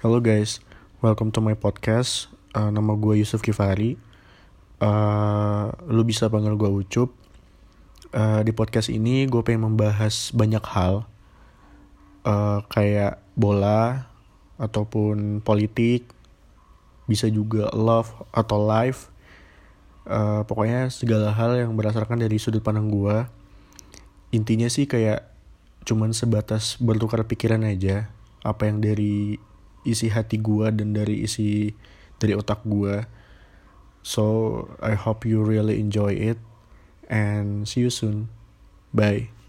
Halo guys, welcome to my podcast. Uh, nama gue Yusuf Kifari. Uh, lu bisa panggil gue Ucup. Uh, di podcast ini gue pengen membahas banyak hal, uh, kayak bola ataupun politik, bisa juga love atau life. Uh, pokoknya segala hal yang berdasarkan dari sudut pandang gue. Intinya sih kayak cuman sebatas bertukar pikiran aja apa yang dari isi hati gue dan dari isi dari otak gue so I hope you really enjoy it and see you soon. Bye